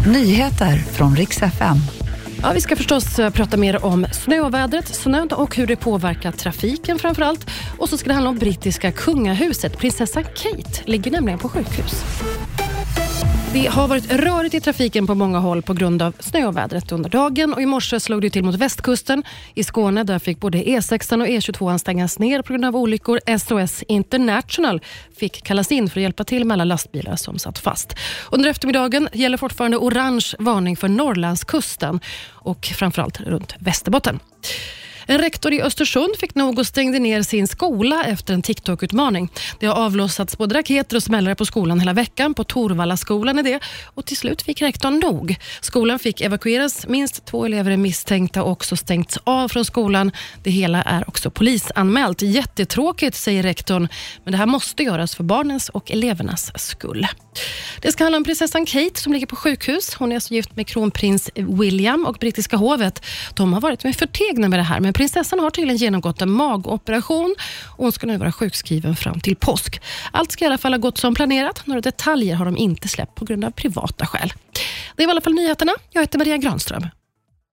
Nyheter från riks FM. Ja, vi ska förstås eh, prata mer om snövädret, snön och hur det påverkar trafiken framför allt. Och så ska det handla om brittiska kungahuset. Prinsessan Kate ligger nämligen på sjukhus. Det har varit rörigt i trafiken på många håll på grund av snövädret under dagen och i morse slog det till mot västkusten. I Skåne där fick både E6 och E22 stängas ner på grund av olyckor. SOS International fick kallas in för att hjälpa till med alla lastbilar som satt fast. Under eftermiddagen gäller fortfarande orange varning för Norrlandskusten och framförallt runt Västerbotten. En rektor i Östersund fick nog och stängde ner sin skola efter en TikTok-utmaning. Det har avlossats både raketer och smällare på skolan hela veckan. På Torvallaskolan är det. Och till slut fick rektorn nog. Skolan fick evakueras. Minst två elever är misstänkta och också stängts av från skolan. Det hela är också polisanmält. Jättetråkigt, säger rektorn. Men det här måste göras för barnens och elevernas skull. Det ska handla om prinsessan Kate som ligger på sjukhus. Hon är alltså gift med kronprins William och brittiska hovet. De har varit med förtegna med det här, men prinsessan har tydligen genomgått en magoperation och hon ska nu vara sjukskriven fram till påsk. Allt ska i alla fall ha gått som planerat. Några detaljer har de inte släppt på grund av privata skäl. Det var i alla fall nyheterna. Jag heter Maria Granström.